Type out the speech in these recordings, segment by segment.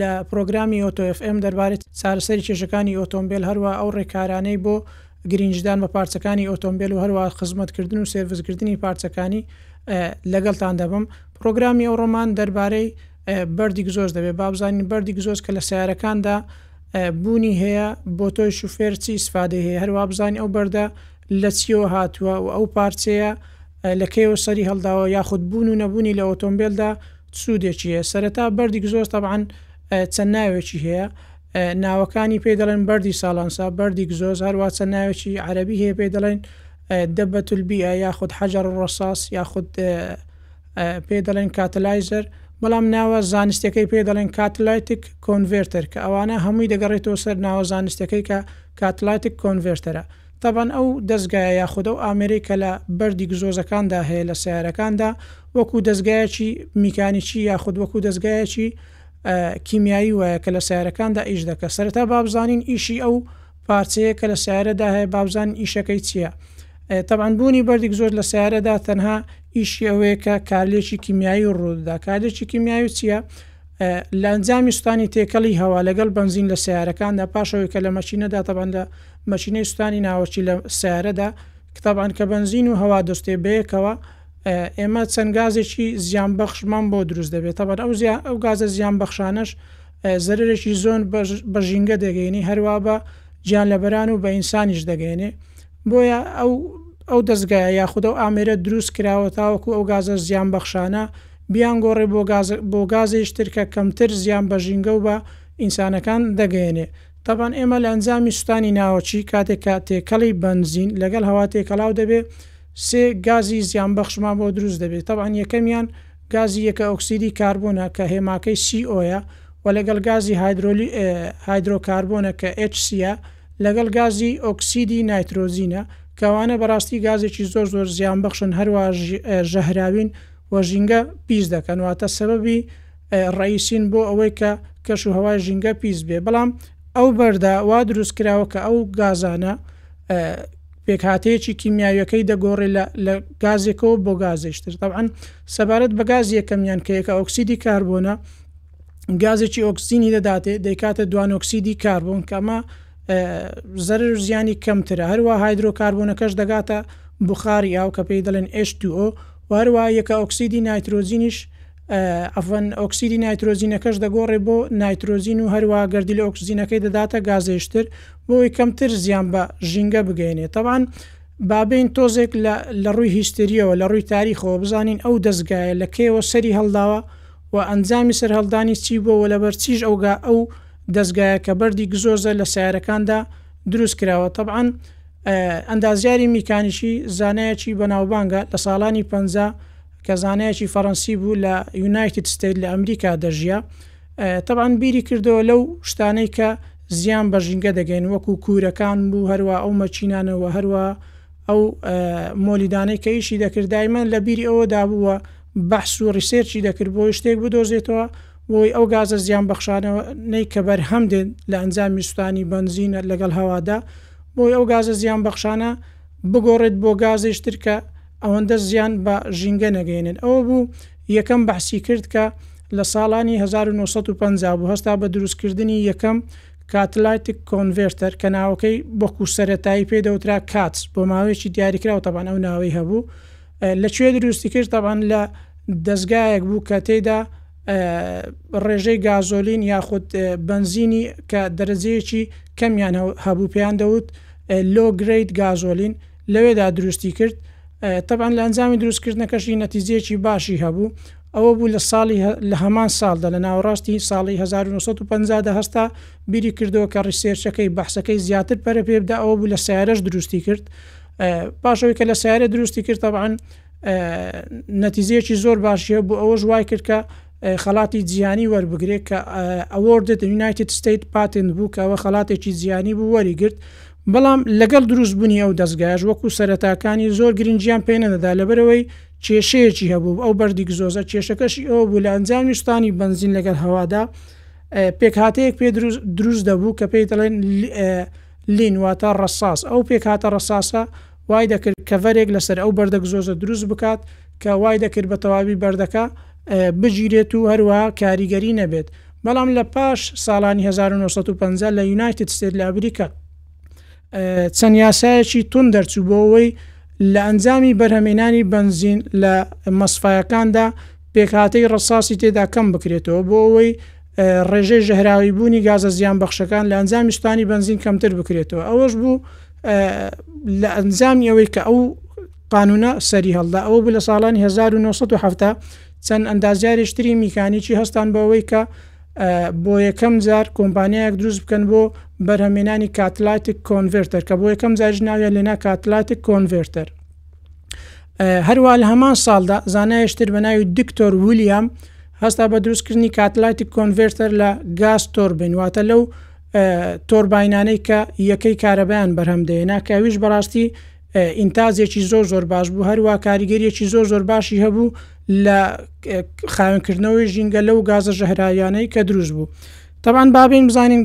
لە پرۆگرامی ئۆتۆ ئێف ئێم دەربارەی چارەسەری کێشەکانی ئۆتۆمبێل هەروەها ئەو ڕێکارانەی بۆ گرینگدان بە پارچەکانی ئۆتۆمبێل و هەروەها خزمەتکردن و سێرڤسکردنی پارچەکانی لەگەڵتان دەبم پرۆگرامی ئەوڕۆمان دەربارەی بەردی گزۆز دەبێت بابزانین بەردی گزۆز کە لە سیارەکاندا بوونی هەیە بۆ تۆی شوفێرچی سفادەی هەیە هەروە بزانین ئەو بەردە لە چیەوە هاتووە و ئەو پارچەیە لە کەیەوە سەری هەڵداوە یاخود بوون و نەبوونی لە ئۆتۆمبێلدا چ سوودێکی هەیە؟ سەرەتا بەردی گزۆز تەبعەن چەند ناوێکی هەیە ناوەکانی پێی دەڵێن بەردی ساڵانسا بەردی گزۆز هەروە چەند ناوێکی عەربی هەیە پێی دەڵێن دەبەت البیئە یاخود حەجەر ڕەساس یاخود پێ دەڵێن کاتلایزەر بەڵام ناوە زانستەکەی پێ دەڵێن کاتلایتک کۆنڤێرتەر کە ئەوانە هەمووی دەگەڕێتەوە سەر ناوە زانستەکەی کە کاتلایتک کۆنڤێرتەرە تەبعەن ئەو دەزگایە یاخود ئەو ئامێرەی کە لە بەردی گزۆزەکاندا هەیە لە سەیارەکاندا وەکو دەزگایەکی میکانیکی یاخود وەکو دەزگایەکی کیمیایی وایە کە لە سەیارەکاندا ئیش دەکە سەرەتا بابزانین ئیشی ئەو پارچەیە کە لە سەیارەدا هەیە بابزانین ئیشەکەی چییە تەبعەن بوونی بەردی گزۆز لە سەیارەدا تەنها ئیشی ئەوەیە کە کارلێکی کیمیایی و ڕوودا کارلێکی کیمیایی چییە لە ئەنجامی سوستانی تێکەڵی هەوا لەگەڵ بنزین لە سیارەکاندا پاشەوەی کە لە مەشینەدا تەبان لە مەشینەی سوتانی ناوەکی لە سەیارەدا کە تەبعەن کە بەنزین و هەوا دەسوتێ بەیەکەوە ئێمە چەند گازێکی زیان بەخشمان بۆ دروست دەبێت تەبەن ئەو زیان ئەو گازە زیان بەخشانەش زەرێکی زۆن بە ژینگە دەگەینی هەروە بە گیان لەبەران و بە ئینسانیش دەگەێنێ بۆیە ئەو ئەو دەستگایە یاخودە و ئامێرە دروست کراوە تاوەکو ئەو گازە زیان بەخشانە بیان گۆڕێ بۆ بۆ گازێشتر کە کەمتر زیان بە ژینگە و بە ئینسانەکان دەگەێنێ تەبعەن ئێمە لە ئەنجامی سوتانی ناوەکی کاتێک کە تێکەڵی بەنزین لەگەڵ هەوا تێکەڵاو دەبێ سێ گازی زیانبەخشمان بۆ دروست دەبێ تەبعەن یەکەمیان گازی یەکە ئۆکسیدی کاربۆنە کە هێماکەی CO یە وە لەگەڵ گازی هایدرۆلی هایدرۆ کاربۆنە کە HC یە لەگەڵ گازی ئۆکسیدی نایترۆجینە کە ئەوانە بەڕاستی گازێکی زۆر زۆر زیانبەخشن هەروا ژەهراوین وە ژینگە پیس دەکەن واتە سەبەبی ڕئیسین بۆ ئەوەی کە کەش و هەوای ژینگە پیس بێ بەڵام ئەو بەردە وا دروست کراوە کە ئەو گازانە پێکهاتەیەکی کیمیاویەکەی دەگۆڕێ لە گازێکەوە بۆ گازێشتر تاعاان سەبارەت بە گاز یەکەمیان کە یەکە ئۆکسیدی کاربۆنە گازێکی ئۆکسسینی دەداتێ دەیکاتە دوانۆکسیدی کاربوون کەمە زەر زیانی کەمترە هەروە هایدرۆکاربوونەکەش دەگاتە بخاری ئاو کە پێی دەڵێن H2O وهروە یەکە ئۆکسیدی نایترۆزیینیش عەفوەن ئۆکسیدی نایترۆجینەکەش دەگۆڕێ بۆ نایترۆجین و هەروەها گەردیل لە ئۆکسجینەکەی دەداتە گازێشتر بۆ ئەوی کەمتر زیان بە ژینگە بگەێنێ تەوان بابین تۆزێک لە ڕووی هیستریەوە لە ڕووی تاریخەوە بزانین ئەو دەستگایە لە کێوە سەری هەڵداوە و ئەنجامی سەر هەڵدانی چی بۆ وە لەبەر چیش ئەوگا ئەو دەستگایە کە بەردی گزۆزە لە سیارەکاندا دروست کراوە طبعاان ئەندازیاری میکانیشی زانایەکی بەناوبانگە لە ساڵانی پ کە زانایەکی فەرەنسی بوو لە یونایتد ستەیت لە ئەمریکا دەژیا تەبان بیری کردەوە لەو شتانەی کە زیان بە ژینگە دەگەین وەکو کوورەکان بوو هەروە ئەو مەچینانەوە هەروە ئەو مۆلیدانەی کە ئیشی دەکرد دایمەن لە بیری ئەوە دابووە بەحس و ڕیسێرچی دەکرد بۆی شتێک بدۆزێتەوە بۆی ئەو گازە زیان بەخشانەوە نەی کە بەرهەم دێن لە ئەنجامی سوستانی بنزینە لەگەڵ هەوادا بۆی ئەو گازە زیان بەخشانە بگۆڕێت بۆ گازێشتر کە ئەوەندە زیان بە ژینگە نەگەیەنێت ئەوە بوو یەکەم بەحسی کرد کە لە ساڵانی هەزار و نۆ سەد و پەنجا بوو هەستا بە دروستکردنی یەکەم کاتلایتک کۆنڤێرتەر کە ناوەکەی وەکو سەرەتایی پێی دەوترا کاتس بۆ ماوەیەکی دیاریکراو تەبان ئەو ناوەی هەبوو لە کوێ دروستی کرد تەبان لە دەستگایەک بوو کە تێدا ڕێژەی گازۆلین یاخود بنزینی کە دەرەجەیەکی کەمیان هەبوو پێیان دەوت لۆ گریت گازۆلین لەوێدا دروستی کرد تەبان لە ئەنجامی دروستکردنەکەشی نەتیجەیەکی باشی هەبوو ئەوە بوو لە ساڵی لە هەمان ساڵدا لە ناوەڕاستی ساڵی 1950 دا هەستا بیری کردەوە کە ڕیسێرچەکەی بەحسەکەی زیاتر پەرە پێ بدا ئەوە بوو لە سیارەش دروستی کرد پاشەوەی کە لە سیارە دروستی کرد تەبان نەتیزەیەکی زۆر باشیە بۆ ئەوەش وای کرد کە خەڵاتی جیانی وەربگرێت کە ئەوەردت یونایتد ستیت پاتن بوو کە ئەوە خەڵاتێکی جیانی بوو وەریگرت بەڵام لەگەڵ دروستبونی ئەو دەزگایەش وەکو سەرەتاکانی زۆر گرنگیان پێ نەدەدا لەبەرئەوەی کێشەیەکی هەبوو ئەو بەردی گزۆزە کێشەکەشی ئەوە بوو لە ئەنجامی سوتانی بەنزین لەگەڵ هەوادا پێکهاتەیەک پێ دروست دەبوو کە پێی دەڵێن لین واتە ڕەساس ئەو پێکهاتە ڕەساسە وای دەکرد کەڤەرێک لەسەر ئەو بەردە گزۆزە دروست بکات کە وای دەکرد بە تەواوی بەردەکە بگیرێت و هەروەها کاریگەری نەبێت بەڵام لە پاش ساڵانی 1950 لە یونایتد ستێت لە ئەمریکا چەند یاسایەکی تون دەرچوو بۆ ئەوەی لە ئەنجامی بەرهەمێنانی بنزین لە مەسفایەکاندا پێکهاتەی ڕساسی تێدا کەم بکرێتەوە بۆ ئەوەی ڕێژەی ژەهراوی بوونی گازە زیان بەخشەکان لە ئەنجامی شتانی بنزین کەمتر بکرێتەوە ئەوەش بوو لە ئەنجامی ئەوەی کە ئەو قانونە سەری هەڵدا ئەوە بوو لە ساڵانی 1970 چەند ئەندازیارێشتری میکانیکی هەستان بەوەی کە بۆ یەکەم جار کۆمپانیایەک دروست بکەن بۆ بەرهەمێنانی کاتلاتیک کۆنڤرتەر کە بۆ یەکەم جاش ناویان لێنا کاتلاتیک کۆنڤرتەر هەروە لە هەمان ساڵدا زانایشتر بە ناوی دکتۆر ولیام هەستا بە دروستکردنی کاتلاتیک کۆنڤرتەر لە گاز تۆربین واتە لەو تۆرباینانەی کە یەکەی کارەبایان بەرهەم دەهێنا کە ئەویش بەڕاستی ئینتازێکی زۆر زۆر باش بوو هەروە کاریگەریەکی زۆر زۆر باشی هەبوو لە خاوێنکردنەوەی ژینگە لەو گازە ژەهراویانەی کە دروست بوو طبعاان بابین بزانین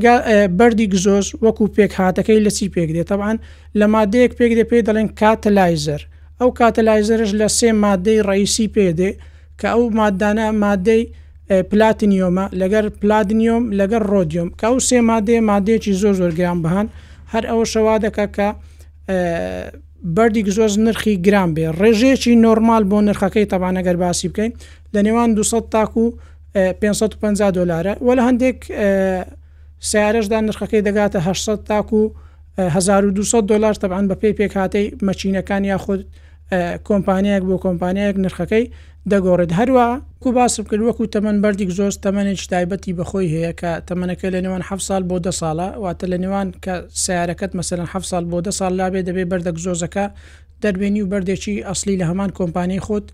بەری گزۆز وەکو پێک هااتەکەی لە چی پێک دێت طبعاان لە مادەیەک پێک دێ پێی دەڵێن کاتە لایزەر ئەو کاتە لایزەرش لە سێ مادەی ڕئیسی پێدێ کە ئەو مادانە مادەی پلاتنیۆمە لەگەر پلادنیۆم لەگەر ڕۆدیۆم کە ئەو سێ مادەیە مادەیەکی زۆر زۆر گران بهان هەر ئەوە شەوا دەکە کە بەردی گزۆز نرخی گران بێ ڕێژەیەکی نۆرمال بۆ نرخەکەی تەبانەگەر باسی بکەین لە نێوان 200 تاکو 550 دلارە وە لە هەندێک سیارشدا نرخەکەی دەگاتە 800 تاکو 1200 دلار تەبان بە پێی پێکهاتەی مەچینەکان یاخود کۆمپانیایەک بۆ کۆمپانیایەک نرخەکەی دەگۆڕێت هەروا کو باسم کرد وەکو تەمەن بەردیک زۆز تەمەنێکی تایبەتی بەخۆی هەیە کە تەمەنەکەی لە نێوان حەفت ساڵ بۆ دە ساڵە واتە لە نێوان کە سەیارەکەت مەسەلەن حەفت ساڵ بۆ دە ساڵ لابێ دەبێ بەردەک زۆزەکە دەربێنی و بەردێکی ئەسلی لە هەمان کۆمپانیای خۆت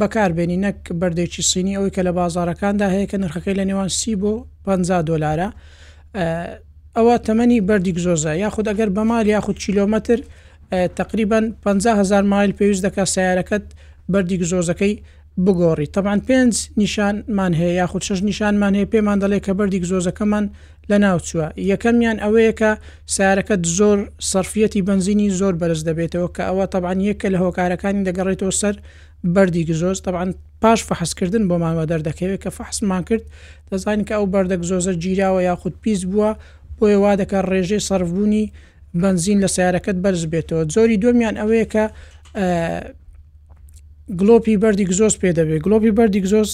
بەکار بێنی نەک بەردێکی سینی ئەوی کە لە بازارەکاندا هەیە کە نرخەکەی لە نێوان سی بۆ پ دۆلارە ئەوە تەمەنی بەردیک زۆزە یاخود ئەگەر بەمال یاخود کیلومتر تەقریبەن پەنجا هەزار مایل پێویست دەکات سەیارەکەت بەردی گزۆزەکەی بگۆڕی تەبعەن پێنج نیشان مان هەیە یاخود شەش نیشان مان هەیە پێمان دەڵێ کە بەردی گزۆزەکەمان لە ناوچووە یەکەمیان ئەوەیە کە سارەکەت زۆر سەرفیەتی بنزینی زۆر بەرز دەبێتەوە کە ئەوە تەبعاان یەکە لە هۆکارەکانی دەگەڕێتەوە سەر بەردی گزۆز تەبعاان پاش فحسکردن بۆمانوە دەردەکەوێت کە فحسمان کرد دەزانین کە ئەو بەردە گزۆزە گیراوە یاخود پیس بووە بۆیە وا دەکات ڕێژەی سەربوونی بەنزین لە سەیارەکەت بەرز بێتەوە جۆری دومیان ئەوەیە کە گلۆپی بەردی گزۆز پێ دەبێت گلۆپی بەردی گزۆز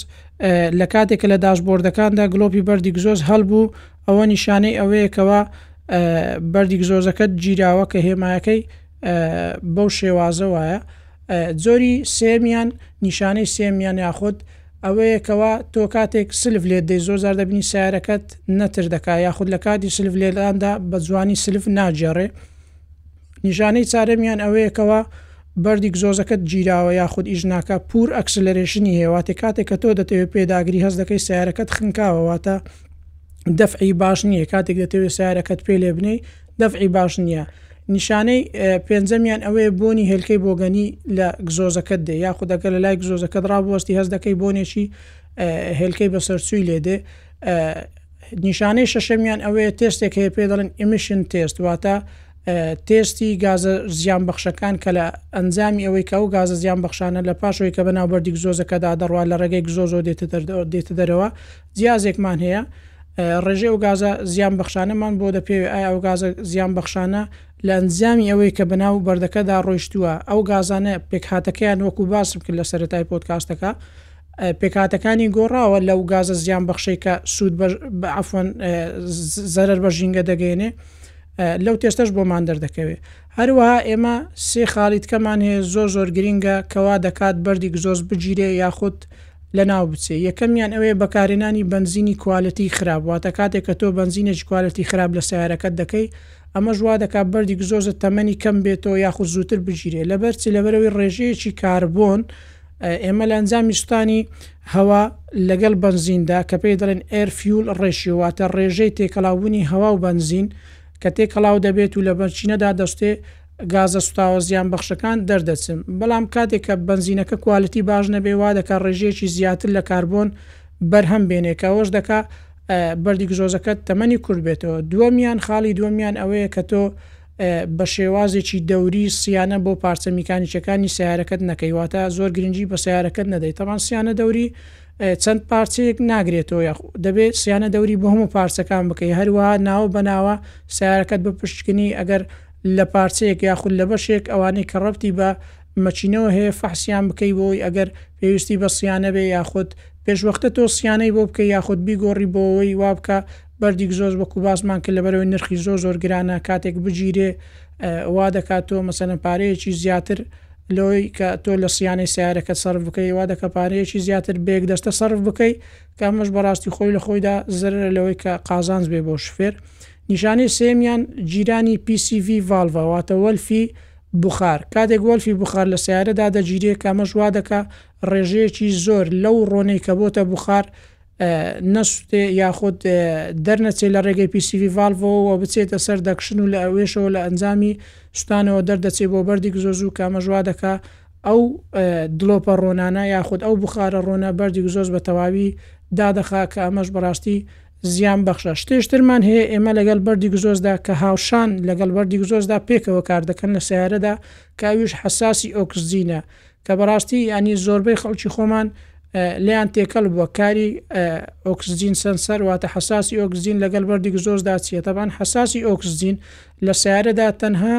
لە کاتێکە لە داشبۆردەکاندا گلۆپی بەردی گزۆز هەڵبوو ئەوە نیشانەی ئەوەیەکەوە بەردی گزۆزەکەت گیراوە کە هێمایەکەی بەو شێوازە وایە جۆری سێیەمیان، نیشانەی سێیەمیان یاخود ئەوەیە کەوا تۆ کاتێک سلف لێت دەی زۆر جار دەبینی سیارەکەت نەتر دەکا یاخود لە کاتی سلف لێداندا بە جوانی سلف ناگێڕێ نیشانەی چارەمیان ئەوەیە کەوا بەردی گزۆزەکەت گیراوە یاخود ئیش ناکە پور ئەکسلەرێشنی هێواتێ کاتێک کە تۆ دەتەوێت پێداگری هەز دەکەی سیارەکەت خنکاوەواتە دەفعی باش نییە کاتێک دەتەوێت سیارەکەت پێ لێ بنێی دەفعی باش نییە. نیشانەی پێنجەمیان ئەوەیە بۆنی هێلکەی بۆگەنی لە گزۆزەکەت دێ یاخود ئەگەر لە لای گزۆزەکەت ڕابوەستی هەست دەکەی بۆنێکی هێلکەی بەسەرچووی لێ دێ نیشانەی شەشەمیان ئەوەیە تێستێک هەیە پێ دەڵن ئیمیشن تێست واتە تێستی گازە زیان بەخشەکان کە لە ئەنجامی ئەوەی کە ئەو گازە زیان بەخشانە لە پاشەوەی کە بەناوبەردی گزۆزەکەدا دەڕوات لە ڕێگەی گزۆزۆ دێتە دێتە دەرەوە جیازێکمان هەیە ڕێژەی ئەو گازە زیان بەخشانەمان بۆ دەپێوێ ئایا ئەو گازە زیان بەخشانە لە ئەنجامی ئەوەی کە بەناو بەردەکەدا ڕۆیشتووە ئەو گازانە پێکهاتەکەیان وەکو باسم کرد لە سەرەتای پۆتکاستەکە پێکاتەکانی گۆڕاوە لەو گازە زیان بەخشەی کە سوود بەعفۆن زەرەر بە ژینگە دەگەێنێ لەو تێستەش بۆمان دەردەکەوێت هەروەها ئێمە سێ خاڵی تکەمان هەیە زۆر زۆر گرینگە کە وا دەکات بەردی گزۆز بگیرێ یاخود لە ناو بچێ یەکەمیان ئەوەیە بەکارهێنانی بەنزینی کوالێتی خراپ واتە کاتێک کە تۆ بەنزینێکی کوالێتی خراپ لە سەیارەکەت دەکەی ئەمەش وا دەکات بەردی گزۆزت تەمەنی کەم بێتەوە یاخود زووتر بگیرێ لەبەر چی لەبەرەوەی ڕێژەیەکی کاربۆن ئێمە لە ئەنجامی سوتانی هەوا لەگەڵ بەنزیندا کە پێی دەڵێن ئێر فیول ڕێشیۆ واتە ڕێژەی تێکەڵاوبوونی هەوا و بەنزین کە تێکەڵاو دەبێت و لە بەنزچینە دادەستێ گازە سوتاوە زیان بەخشەکان دەردەچن بەڵام کاتێک کە بەنزینەکە کوالتی باش نەبێ وا دەکا ڕێژەیەکی زیاتر لە کاربۆن بەرهەم بێنێ کە ئەوەش دەکا بەردی گزۆزەکەت تەمەنی کورت بێتەوە دووەمیان خاڵی دووەمیان ئەوەیە کە تۆ بە شێوازێکی دەوری سیانە بۆ پارچە میکانیکەکانی سیارەکەت نەکەیواتە زۆر گرنگی بە سیارەکەت نەدەیت تەمان سیانە دەوری چەند پارچەیەک ناگرێتەوە یاخ دەبێت سیانە دەوری بۆ هەموو پارچەکان بکەی هەروەها ناوە بەناوە سیارەکەت بە پشتکنی ئەگەر لە پارچەیەک یاخود لە بەشێک ئەوانەی کە ڕەبتی بە مەچینەوە هەیە فەحسیان بکەی بۆی ئەگەر پێویستی بە سیانە بێ یاخود پێشوەختە تۆ سیانەی بۆ بکە یاخود بیگۆڕی بۆەوەی وابکە بەردیک زۆز وەکو باسمان کە لەبەرەوەی نرخی زۆ زۆر گرانە کاتێک بگیرێ وا دەکات تۆ مەسەن پارەیەکی زیاتر لەوەی کە تۆ لە سیانەی سەیارەکەت سەرف بکەی وا دەکا پارەیەکی زیاتر بە یەکدەستە سەرف بکەی کە ئەمەش بەڕاستی خۆی لە خۆیدا زەرەرە لەوەی کە قازانج بێ بۆ شوفێر. نیشانەی سێیەمیان جیرانی PCV Valve ە واتە وەلفی بوخار. کاتێک وەلفی بوخار لە سەیارە دادەگیرێ کە ئەمەش وا دەکا ڕێژەیەکی زۆر لەو ڕۆنەی کە بۆتە بوخار نەسوتێ یاخود دەرنەچێ لە ڕێگەی پیسیڤی ڤاڵڤەوە و بچێتە سەر دەکشن و لە ئەوێشەوە لە ئەنجامی سوتانەوە دەردەچێ بۆ بەردیک زۆر زوو کە ئەمەش وا دەکا ئەو دڵۆپە ڕۆنانە یاخود ئەو بوخارە ڕۆنە بەردیک زۆز بە تەواوی دادەخا کە ئەمەش بەڕاستی زیان بەخشە شتێش ترمان هەیە ئێمە لەگەڵ بەردیک زۆزدا کە هاوشان لەگەڵ بەردیک زۆزدا پێکەوە کار دەکەن لە سەیارەدا کە ئەویش حەساسی ئۆکسجینە کە بەڕاستی یانی زۆربەی خەڵکی خۆمان لێیان تێکەڵ بووە کاری ئۆکسجین سەنسەر واتە حساسی ئۆکسجین لەگەل بەردی گزۆزدا چیە تەبان حساسی ئۆکسجین لە سیارەدا تەنها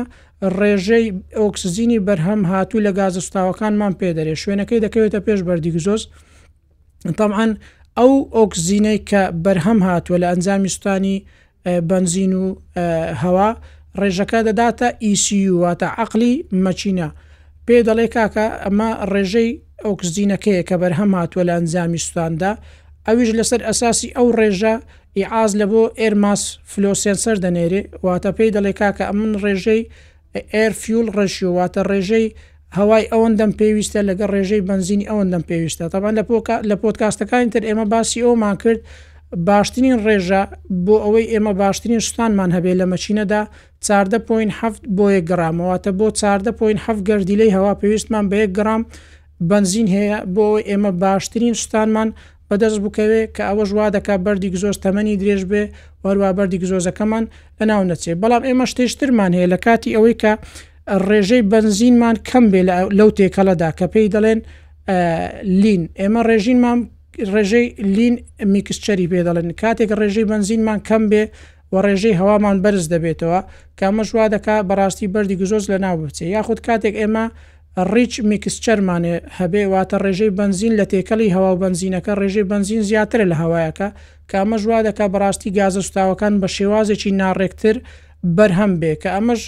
ڕێژەی ئۆکسجینی بەرهەم هاتوو لە گازە سوتاوەکانمان پێدەێ شوێنەکەی دەکەوێتە پێش بەردی گزۆز تەبعەن ئەو ئۆکسزینەی کە بەرهەم هاتووە لە ئەنجامی سووتانی بەنزین و هەوا ڕێژەکە دەداتە ئیسیU واتە عقلی مەچینە پێ دەڵێ کاکە ئەمە ڕێژەی ئۆکسزینەکەیە کە بەرهەم هاتووە لە ئەنجامی سووتاندا ئەویش لەسەر ئەساسی ئەو ڕێژە ئیعاز لە بۆ ئێرماس فلۆسێنسەر دەنێرێ واتە پێی دەڵێ کاکە ئەمن ڕێژەی Air Fuel Ratio، واتە ڕێژەی هەوای ئەوەندەم پێویستە لەگەڵ ڕێژەی بەنزینی ئەوەندەم پێویستە تابان لە پۆدکاستەکانی تر ئێمە باسی ئەومان کرد باشترین ڕێژە بۆ ئەوەی ئێمە باشترین سوستانمان هەبێ لە مەچینەدا چاردە پوین هەفت بۆ یە گرامەواتە بۆ چاردە پوین هەف گەردیلەی هەوا پێویستمان بە یەک گرام بنزین هەیە بۆ ئێمە باشترین سوستانمان بەدەست بکەوێ کە ئەوەش وا دەکا بەردی گزۆز تەمەنی درێژ بێ و هەروەها بەردی گزۆزەکەمان لە ناو نەچێ بەڵام ئێمە شتێش ترمان هەیە لە کاتی ئەوەی کە ڕێژەی بەنزینمان کەم بێ لەو تێکەڵەدا کە پێی دەڵێن لین ئێمە ڕێژینمان ڕێژەی لین میکسچەری پێ دەڵێن کاتێک ڕێژەی بەنزینمان کەم بێ و ڕێژەی هەوامان بەرز دەبێتەوە کە ئەمەش وا دەکا بەڕاستی بەردی گزۆز لەناو بچێ یاخود کاتێک ئێمە ڕیچ میکسچەرمان هەبێ واتە ڕێژەی بەنزین لە تێکەڵی هەوا و بەنزینەکە ڕێژەی بەنزین زیاترە لە هەوایەکە کە ئەمەش وا دەکا بەڕاستی گازە سوتاوەکان بە شێوازێکی ناڕێکتر بەرهەم بێ کە ئەمەش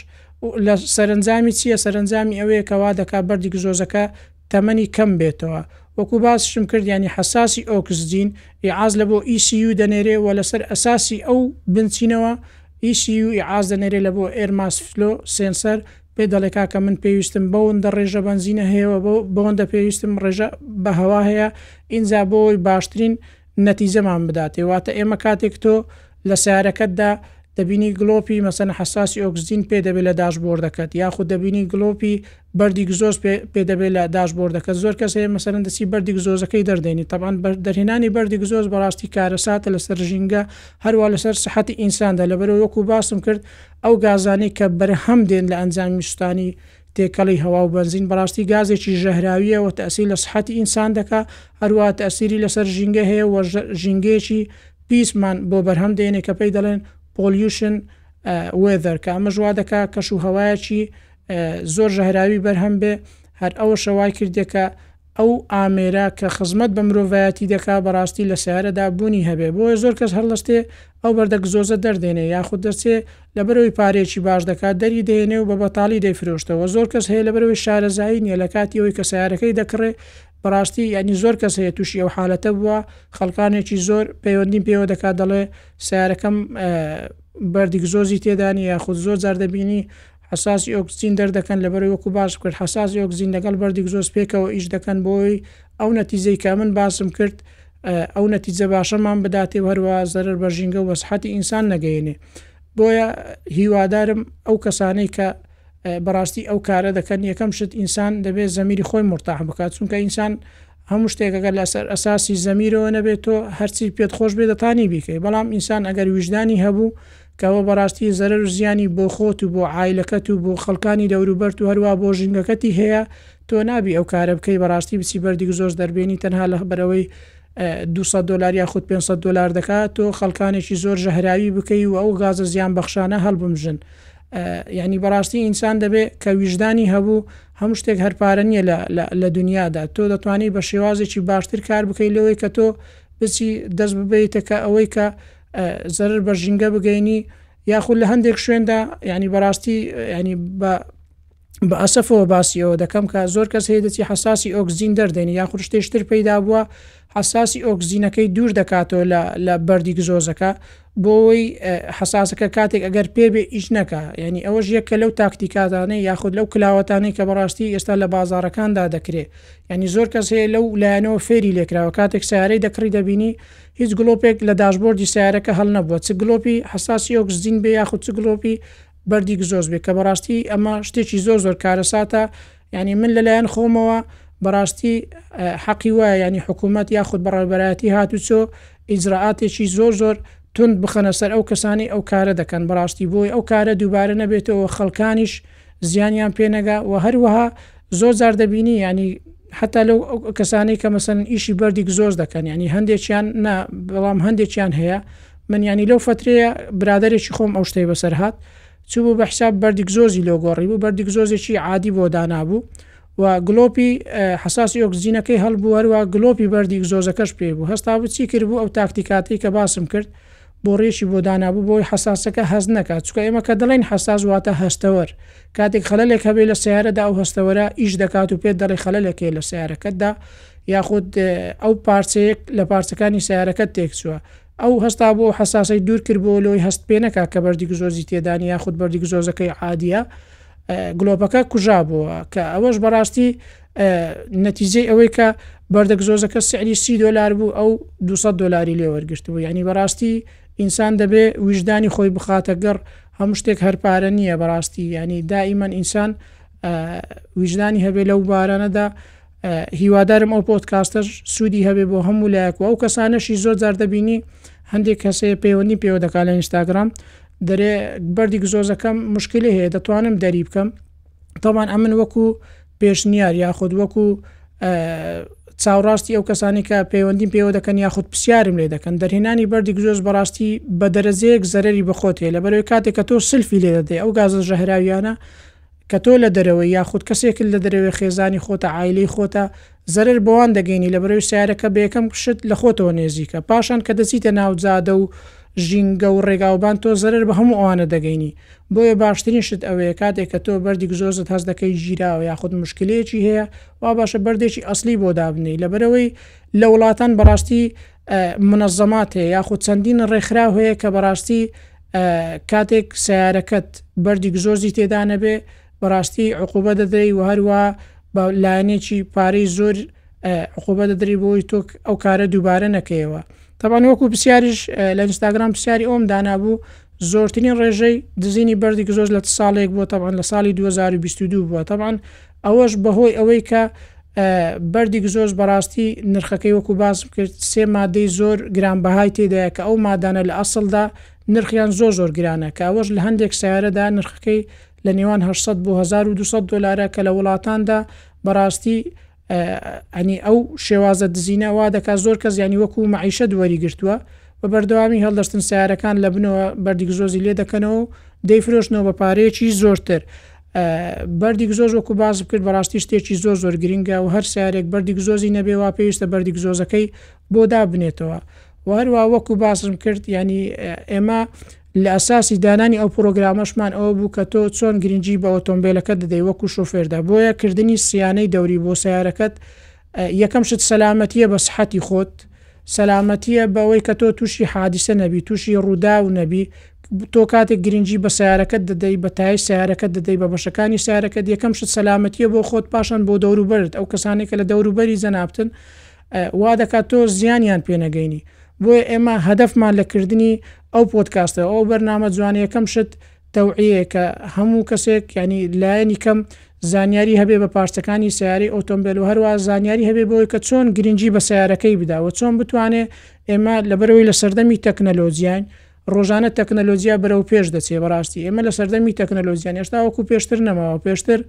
لە سەرەنجامی چییە سەرەنجامی ئەوەیە کە وا دەکا بەردی گزۆزەکە تەمەنی کەم بێتەوە وەکو باسشم کرد یانی حەساسی ئۆکسجین ئیعاز لە بۆ ئی سی یو دەنێرێ وە لەسەر ئەساسی ئەو بنچینەوە ئی سی یو ئیعاز دەنێرێ لە بۆ ئێر ماس فلۆ سێنسەر پێ دەڵێ کاکە من پێویستم بەوندە ڕێژە بەنزینە هەیە وە بەو بەوندە پێویستم ڕێژە بە هەوا هەیە ئینجا بۆ ئەوەی باشترین نەتیجەمان بداتێ واتە ئێمە کاتێک تۆ لە سەیارەکەت دا دەبینی گڵۆپی مەسەن حەساسی ئۆکسجین پێ دەبێ لە داشبۆردەکەت یاخود دەبینی گڵۆپی بەردی گزۆز پێ پێ دەبێ لە داشبۆردەکەت زۆر کەس هەیە مەسەلەن دەچی بەردی گزۆزەکەی دەردێنی تەبعەن بەر دەرهێنانی بەردی گزۆز بەڕاستی کارەساتە لەسەر ژینگە هەروا لەسەر سەحەتی ئینساندا لەبەرەوە وەکو باسم کرد ئەو گازانەی کە بەرهەم دێن لە ئەنجامی سوتانی تێکەڵی هەواو بەنزین بەڕاستی گازێکی ژەهراویە وە تەئسیر لە سەحەتی ئینسان دەکا هەروا تەئسیری لەسەر ژینگە هەیە وە ژینگەیەکی پیسمان بۆ بەرهەم دێنێ کە پێی دەڵێن پۆلیوشن وێذەر کە ئەمەش وا دەکا کەش و هەوایەکی زۆر ژەهراوی بەرهەم بێ، هەر ئەوەشە وای کردیە کە ئەو ئامێرە کە خزمەت بە مرۆڤایەتی دەکا بەڕاستی لە سەیارەدا بوونی هەبێ، بۆیە زۆر کەس هەڵدەستێ ئەو بەردە گزۆزە دەردێنێ، یاخود دەچێ لەبەرئەوەی پارەیەکی باش دەکا دەری دەهێنێ و بە بەتاڵی دەیفرۆشتەوە، زۆر کەس هەیە لەبەرئەوەی شارەزایی نیە لە کاتی ئەوەی کە سەیارەکەی دەکڕێ بەڕاستی یانی زۆر کەس هەیە تووشی ئەو حالەتە بووە، خەڵکانێکی زۆر پەیوەندیم پێوە دەکا دەڵێ سەیارەکەم بەردی گزۆزی تێدا نیە، یاخود زۆر جار دەبینی. حەساسی ئۆکسجین دەردەکەن لەبەرەوەی وەکو باسم کرد حەساسی ئۆکسجین لەگەڵ بەردی گزۆز پێکەوە ئیش دەکەن بۆی ئەو نەتیجەی کە ئەمن باسم کرد ئەو نەتیجە باشەمان بداتێ و هەروە زەرەر بە ژینگە و بەسحەتی ئینسان نەگەێنێ بۆیە هیوادارم ئەو کەسانەی کە بەڕاستی ئەو کارە دەکەن یەکەم شت ئینسان دەبێت زەمیری خۆی مرتاح بکات چونکە ئینسان هەموو شتێکەکە لەسەر ئەساسی زەمیرەوە نەبێت تۆ هەرچی پێت خۆش بێ دەتانی بیکەی بەڵام ئینسان ئەگەر ویژدانی هەبوو کەئەوە بەڕاستی زەرەر و زیانی بۆ خۆت و بۆ عایلەکەت و بۆ خەڵکانی دەوروبەرت و هەروا بۆ ژینگەکەتی هەیە تۆ نابی ئەو کارە بکەی بەڕاستی بچی بەردی گزۆز دەربێنی تەنها لەخبەرئەوەی دوو سەد دۆلار یاخود پێنج سەد دۆلار دەکا تۆ خەڵکانێکی زۆر ژەهراوی بکەی و ئەو گازە زیان بەخشانە هەڵبمژن یانی بەڕاستی ئینسان دەبێ کە ویژدانی هەبوو هەموو شتێک هەر پارە نییە لە دنیادا تۆ دەتوانی بە شێوازێکی باشتر کار بکەی لەوەی کە تۆ بچی دەست ببەیتە کە ئەوەی کە زەرەر بە ژینگە بگەینی یاخود لە هەندێک شوێندا ینی بەڕاستی ینی بە بە ئەسەفەوە باسیەوە دەکەم کە زۆر کەس هەیە دەچی حساسی ئۆکسزین دەردێنی یاخود شتێشتر پەیدا بووە حساسی ئۆکسزینەکەی دوور دەکاتەوە لە بەردی گزۆزەکە بۆەوەی حساسەکە کاتێک ئەگەر پێبێ ئیش نەکە ینی ئەوەش یەکە لەو تاکتیکاتانەی یاخود لەو کلااوەتانەی کە بەڕاستی ئێستا لە بازارەکاندا دەکرێت ینی زۆر کەس هەیە لەو لایەنەوە فێری لێکراوە کاتێک سیارەی دەکڕی دەبینی هیچ گڵۆپێک لە داشبۆردی سەیارەکە هەڵنەبووە، چ گڵۆپی حەساسی ئۆکسجین بێ یاخود چ گڵۆپی بەردی گزۆز بێ، کە بەڕاستی ئەمە شتێکی زۆر زۆر کارەساتە، یانی من لەلایەن خۆمەوە بەڕاستی حەقی وایە یانی حکوومەت یاخود بەڕێوەبەرایەتی هاتوچۆ ئیجرائاتێکی زۆر زۆر توند بخەنە سەر ئەو کەسانەی ئەو کارە دەکەن بەڕاستی بۆی ئەو کارە دووبارە نەبێتەوە و خەڵکانیش زیانیان پێنەگا و هەروەها زۆر جار دەبینی یانی حەتا لەو کەسانەی کە مەسەن ئیشی بەردی گزۆز دەکەن ینی هەندێکیان نا بەڵام هەندێکیان هەیە من ینی لەو فترەیە برادێکی خۆم ئەو شتەی بەسەر هاات چبوو بە حساب بەردیک زۆزی لۆ گۆڕی بوو بەردیک زۆزێکی عادی بۆ دانابوو و گلۆپی حساسی ئۆکسزینەکەی هەڵبوو هەروە گلۆپی بەردیک زۆزەکەش پێ بوو هەستا بچی کرد بوو ئەو تاکتیکاتی کە باسم کرد بۆڕیەکی بۆ دانابوو بۆی حەساسەکە هەست نەکات چونکە ئێمە کە دەڵێین حەساس واتە هەستەوەر کاتێک خەلەلێک هەبێ لە سیارەدا ئەو هەستەوەرە ئیش دەکات و پێت دەڵی خەلەلێک هەیە لە سیارەکەتدا یاخود ئەو پارچەیەک لە پارچەکانی سیارەکەت تێکچووە ئەو هەستا بۆ حساسی دوور کرد بۆ لۆی هەست پێ نەکا کە بەردی گزۆزی تێدانی یاخود بەردی گزۆزەکەی عادیە گلۆپەکە کوژا بووە کە ئەوەش بەڕاستی نەتیجەی ئەوەی کە بەردەک زۆزەکە سعری سی دلار بوو ئەو 200 دلاری لێ وەرگرت بوو ینی بەڕاستی ئینسان دەبێ ویژدانی خۆی بخاتە گەڕ هەموو شتێک هەرپارە نییە بەڕاستی ینی دائیمەن ئینسان ویژدانی هەبێ لەو بارانەدا هیوادارم ئەو پۆتکاستەش سوودی هەبێ بۆ هەموو لایەک و ئەو کەسانەشی زۆر زار دەبینی هەندێک کەسەیە پەیوەندی پێوە دەکات لە ئینستاگرام دەرێ بەردی گزۆزەکەم مشکلی هەیە دەتوانم دەری بکەم تاوان ئەمن وەکو پێشنیار یاخود وەکو چاوڕاستی ئەو کەسانی کە پەیوەندیم پێوە دەکەن یاخود پرسیارم لێ دەکەن دەرهێنانی بەردی گزۆز بەڕاستی بە دەرەجەیەک زەرری بەخۆت هەیە لە بەرەوەی کاتێک کە تۆ سلفی لێ دەدەی ئەو گازە ژەهراویانە کە تۆ لە دەرەوەی یاخود کەسێکت لە دەرەوەی خێزانی خۆتە ئایلی خۆتە زەرەر بەوان دەگەینی لەبەرەوی سەیارەکە بەیەکەم شت لەخۆتەوە نێزیکە پاشان کە دەچیتە ناو جادە و ژینگە و ڕێگاوبان تۆ زەرەر بە هەموو ئەوانە دەگەینی بۆیە باشترین شت ئەوەیە کاتێک کە تۆ بەردیک زۆزت هەست دەکەی گیراوە یاخود مشکلەیەکی هەیە واباشە بەردێکی ئەسلی بۆ دابنێی لەبەرەوەی لە وڵاتان بەڕاستی منەزەمات هەیە یاخود چەندین ڕێکخراو هەیە کە بەڕاستی کاتێک سیارەکەت بەردیک زۆزی تێدانەبێ بەڕاستی عقوبە دەدرێی و هەروەها بە لایەنێکی پارەی زۆر عقوبە دەدرێی بۆی تۆ ئەو کارە دووبارە نەکەیەوە تەبان وەکو پرسیاریش لە ئینستاگرام پرسیاری ئەوم دانابوو زۆرترین ڕێژەی دزینی بەردی زۆر لە ساڵێک بووە تەبان لە ساڵی 2022 بووە تەبان ئەوەش بەهۆی ئەوەی کە بەردی زۆر بەڕاستی نرخەکەی وەکو باسم کرد سێ مادەی زۆر گرانبەهای تێدایە کە ئەو مادانە لە ئەسڵدا نرخیان زۆر زۆر گرانە کە ئەوەش لە هەندێک سیارەدا نرخەکەی لە نێوان هەشت سەد بۆ هەزار و دوو سەد دۆلارە کە لە وڵاتاندا بە ڕاستی ئەنی ئەو شێوازە دزینە وا دەکات زۆر کەس یانی وەکوو مەعیشەت وەری گرتووە بە بەردەوامی هەڵدەستن سەیارەکان لە بنەوە بەردی گزۆزی لێ دەکەنەوە و دەیفرۆشنەوە بە پارەیەکی زۆرتر بەردی گزۆز وەکوو باز بکرد بە ڕاستی شتێکی زۆر زۆر گرنگە و هەر سیارێک بەردی گزۆزی نەبێ وا پێویستە بەردی گزۆزەکەی بۆ دابنێتەوە و هەروە وەکوو باسم کرد ینی ئێمە لە ئەساسی دانانی ئەو پرۆگرامەشمان ئەوە بوو کە تۆ چۆن گرنگی بە ئۆتۆمبێلەکەت دەدەی وەکو شۆفێردا بۆیە کردنی سیانەی دەوری بۆ سەیارەکەت یەکەم شت سەلامەتیە بە سحەتی خۆت سەلامەتیە بەوەی کە تۆ تووشی حادیسە نەبی تووشی ڕووداو نەبی تۆ کاتێک گرنگی بە سیارەکەت دەدەی بە تای سیارەکەت دەدەی بە بەشەکانی سیارەکەت یەکەم شت سەلامەتیە بۆ خۆت پاشان بۆ دەوروبەرت ئەو کەسانێکە لە دەوروبەری جەنابتن وا دەکات تۆ زیانیان پێ نەگەینی بۆیە ئێمە هەدەفمان لە کردنی ئەو پۆدکاستە ئەو بەرنامە جوانە یەکەم شت تەوعیەیە کە هەموو کەسێک یعنی لایەنی کەم زانیاری هەبێ بە پارچەکانی سیارەی ئۆتۆمبیل و هەروە زانیاری هەبێ بۆی کە چۆن گرنگی بە سیارەکەی بداوە چۆن بتوانێ ئێمە لەبەرەوەی لە سەردەمی تەکنەلۆجیین ڕۆژانە تەکنەلۆجیا بەرەو پێش دەچێ بەڕاستی ئێمە لە سەردەمی تەکنەلۆجیان هێشتا وەکو پێشتر نەماوە پێشتر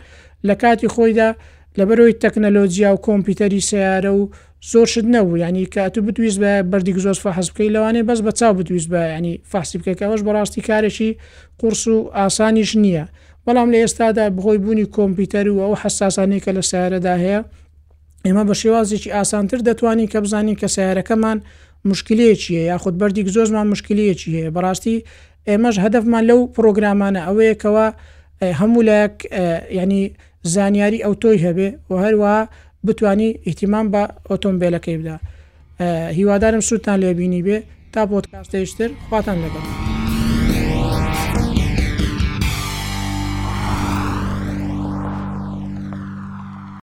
لە کاتی خۆیدا لەبەرەوەی تەکنەلۆجیا و کۆمپیوتەری سیارە و زۆر شت نەبوو ینی کە تو بتویست بە بەردیک زۆز فحس بکەی لەوانێ بەس بە چاو بتویست بە ینی فحسی بکەکەەوەش بەڕاستی کارێکی قورس و ئاسانیش نییە بەڵام لە ئێستادا بخۆی بوونی کۆمپیوتەر و ئەو حساسانەی کە لە سیارەدا هەیە ئێمە بە شێوازێکی ئاسانتر دەتوانین کە بزانین کە سیارەکەمان مشکلەیەکی هەیە یاخود بەردیک زۆزمان مشکلەیەکی هەیە بەڕاستی ئێمەش هەدەفمان لەو پرۆگرامانە ئەوەیە کەوا هەموو لایەک ینی زانیاری ئەو تۆی هەبێ و هەروە بتانی ئیتیمان بە ئۆتۆمبیلەکەی بدا هیوادارم سووتان لێبینی بێ تا پۆتکاستەیشتر خواتان لەگەڵ.